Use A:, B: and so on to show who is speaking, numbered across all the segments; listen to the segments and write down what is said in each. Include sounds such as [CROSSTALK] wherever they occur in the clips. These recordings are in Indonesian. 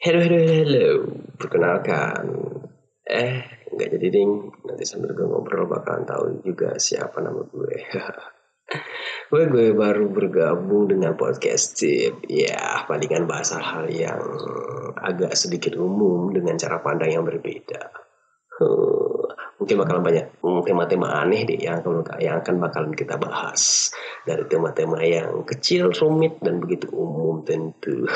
A: Hello, hello, hello. Perkenalkan. Eh, nggak jadi ding. Nanti sambil gue ngobrol bakalan tahu juga siapa nama gue. [LAUGHS] gue gue baru bergabung dengan podcast tip. Ya, palingan bahas hal yang agak sedikit umum dengan cara pandang yang berbeda. Mungkin bakalan banyak tema-tema aneh deh yang akan, yang akan bakalan kita bahas dari tema-tema yang kecil, rumit dan begitu umum tentu.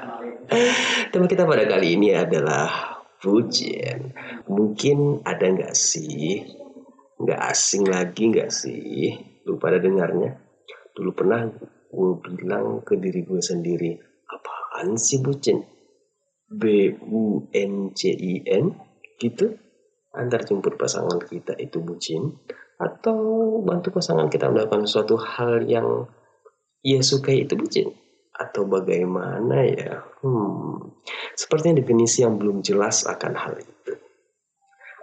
A: [LAUGHS] tema kita pada kali ini adalah pujian. Mungkin ada nggak sih? Nggak asing lagi nggak sih? Lu pada dengarnya? Dulu pernah gue bilang ke diri gue sendiri, apaan sih bucin? B U N C I N gitu antar jemput pasangan kita itu bucin atau bantu pasangan kita melakukan suatu hal yang ia sukai itu bucin. Atau bagaimana ya? Hmm sepertinya definisi yang belum jelas akan hal itu.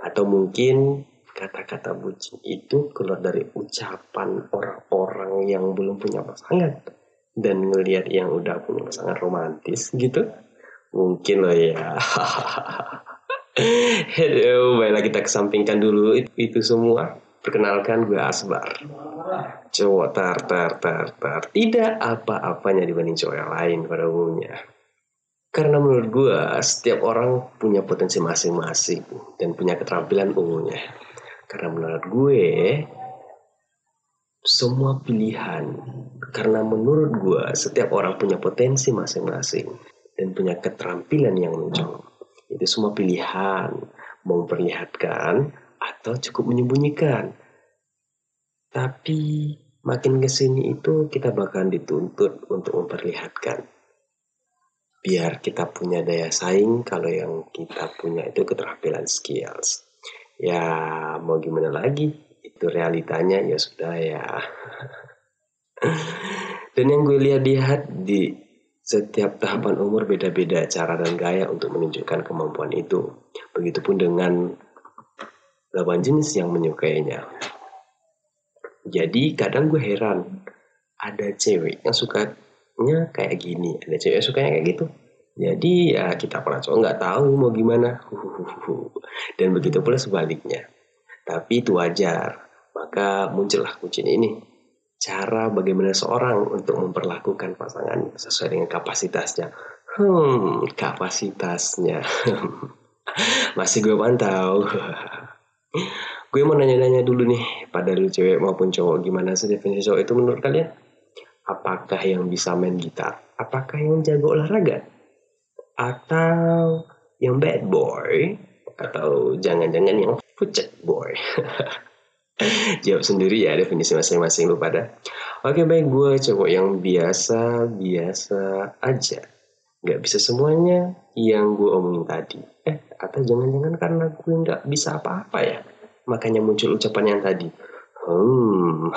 A: Atau mungkin kata-kata bucin itu keluar dari ucapan orang-orang yang belum punya pasangan. Dan ngelihat yang udah punya pasangan romantis gitu mungkin loh ya [LAUGHS] baiklah kita kesampingkan dulu itu, itu semua. Perkenalkan gue Asbar. Cowok tar tar tar tar. Tidak apa-apanya dibanding cowok yang lain pada umumnya. Karena menurut gue setiap orang punya potensi masing-masing dan punya keterampilan umumnya. Karena menurut gue semua pilihan. Karena menurut gue setiap orang punya potensi masing-masing dan punya keterampilan yang mencolok itu semua pilihan mau memperlihatkan atau cukup menyembunyikan. Tapi makin ke sini itu kita bahkan dituntut untuk memperlihatkan. Biar kita punya daya saing kalau yang kita punya itu keterampilan skills. Ya mau gimana lagi, itu realitanya ya sudah ya. [LAUGHS] Dan yang gue lihat-lihat di setiap tahapan umur beda-beda cara dan gaya untuk menunjukkan kemampuan itu. Begitupun dengan lawan jenis yang menyukainya. Jadi kadang gue heran, ada cewek yang sukanya kayak gini, ada cewek yang sukanya kayak gitu. Jadi ya kita pernah cowok nggak tahu mau gimana. Dan begitu pula sebaliknya. Tapi itu wajar. Maka muncullah kucing ini cara bagaimana seorang untuk memperlakukan pasangan sesuai dengan kapasitasnya. Hmm, kapasitasnya. [LAUGHS] Masih gue pantau. [LAUGHS] gue mau nanya-nanya dulu nih pada lu cewek maupun cowok gimana sih definisi cowok itu menurut kalian? Apakah yang bisa main gitar? Apakah yang jago olahraga? Atau yang bad boy? Atau jangan-jangan yang pucet boy? [LAUGHS] [LAUGHS] Jawab sendiri ya definisi masing-masing lu pada. Oke baik gue cowok yang biasa biasa aja. Gak bisa semuanya yang gue omongin tadi. Eh atau jangan-jangan karena gue nggak bisa apa-apa ya. Makanya muncul ucapan yang tadi. Hmm,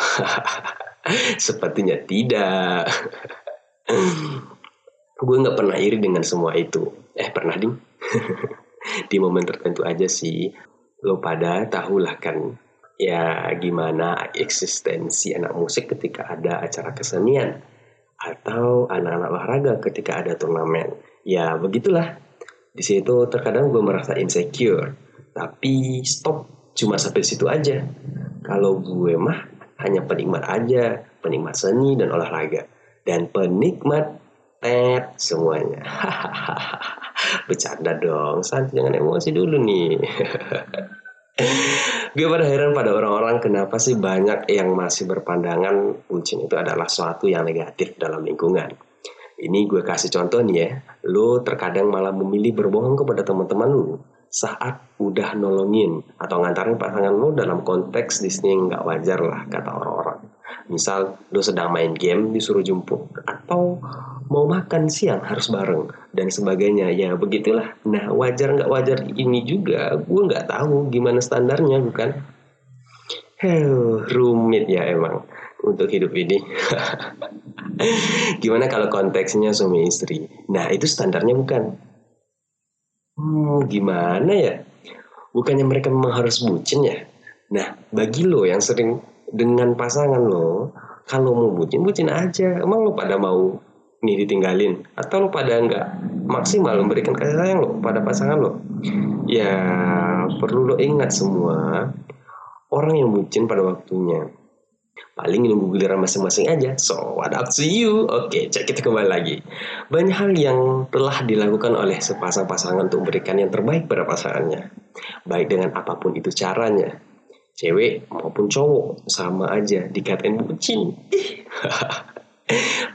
A: [LAUGHS] sepertinya tidak. [LAUGHS] gue nggak pernah iri dengan semua itu. Eh pernah ding? Di momen tertentu aja sih. Lo pada tahulah kan ya gimana eksistensi anak musik ketika ada acara kesenian atau anak-anak olahraga ketika ada turnamen. Ya begitulah. Di situ terkadang gue merasa insecure. Tapi stop cuma sampai situ aja. Kalau gue mah hanya penikmat aja, penikmat seni dan olahraga. Dan penikmat tet semuanya. [LAUGHS] Bercanda dong, santai jangan emosi dulu nih. [LAUGHS] gue pada heran pada orang-orang kenapa sih banyak yang masih berpandangan bucin itu adalah suatu yang negatif dalam lingkungan. Ini gue kasih contoh nih ya, lo terkadang malah memilih berbohong kepada teman-teman lo saat udah nolongin atau ngantarin pasangan lo dalam konteks Disney nggak wajar lah kata orang-orang. Misal lo sedang main game disuruh jemput atau mau makan siang harus bareng dan sebagainya ya begitulah nah wajar nggak wajar ini juga gue nggak tahu gimana standarnya bukan Heh, rumit ya emang untuk hidup ini. [LAUGHS] Gimana kalau konteksnya suami istri? Nah itu standarnya bukan. Hmm, gimana ya? Bukannya mereka memang harus bucin ya? Nah bagi lo yang sering dengan pasangan lo, kalau mau bucin bucin aja. Emang lo pada mau nih ditinggalin? Atau lo pada enggak maksimal memberikan kasih sayang lo pada pasangan lo? Ya perlu lo ingat semua orang yang bucin pada waktunya paling nunggu giliran masing-masing aja. So what up to you? Oke cek kita kembali lagi. Banyak hal yang telah dilakukan oleh sepasang pasangan untuk memberikan yang terbaik pada pasangannya baik dengan apa pun itu caranya cewek maupun cowok sama aja dikatain bucin [LAUGHS]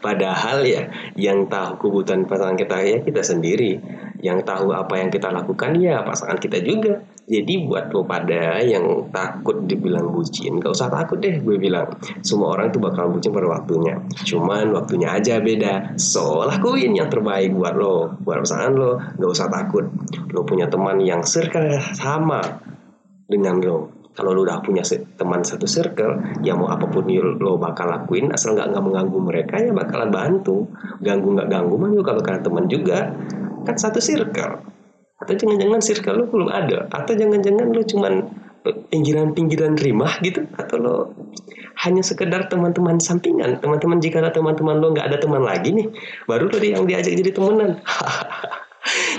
A: Padahal ya yang tahu kebutuhan pasangan kita ya kita sendiri. Yang tahu apa yang kita lakukan ya pasangan kita juga. Jadi buat lo pada yang takut dibilang bucin, gak usah takut deh gue bilang. Semua orang tuh bakal bucin pada waktunya. Cuman waktunya aja beda. So lakuin yang terbaik buat lo, buat pasangan lo. Gak usah takut. Lo punya teman yang circle sama dengan lo kalau lu udah punya teman satu circle ya mau apa pun lo bakal lakuin asal nggak nggak mengganggu mereka ya bakalan bantu. Ganggu nggak ganggu mah juga bakalan teman juga. Kan satu circle. Atau jangan-jangan circle lu belum ada. Atau jangan-jangan lu cuman pinggiran-pinggiran rimah gitu. Atau lo hanya sekedar teman-teman sampingan. Teman-teman jika teman-teman lo nggak ada teman lagi nih baru lo yang diajak jadi temenan [LAUGHS]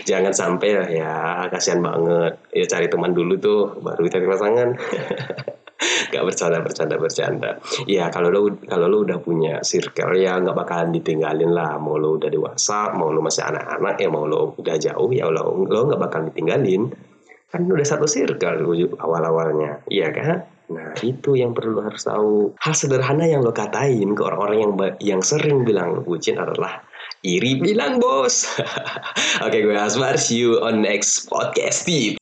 A: jangan sampai lah ya kasihan banget. Ya cari teman dulu tuh baru cari pasangan. [LAUGHS] Gak bercanda bercanda bercanda. Ya kalau lo kalau lo udah punya circle ya nggak bakalan ditinggalin lah. Mau lo udah dewasa mau lo masih anak-anak ya mau lo udah jauh ya lo lo nggak bakal ditinggalin. Kan udah satu circle awal awalnya iya kan? Nah itu yang perlu harus tahu. Hal sederhana yang lo katain ke orang-orang yang yang sering bilang bucin adalah Iri bilang bos. [LAUGHS] Oke gue Asmar, see you on next podcast tips.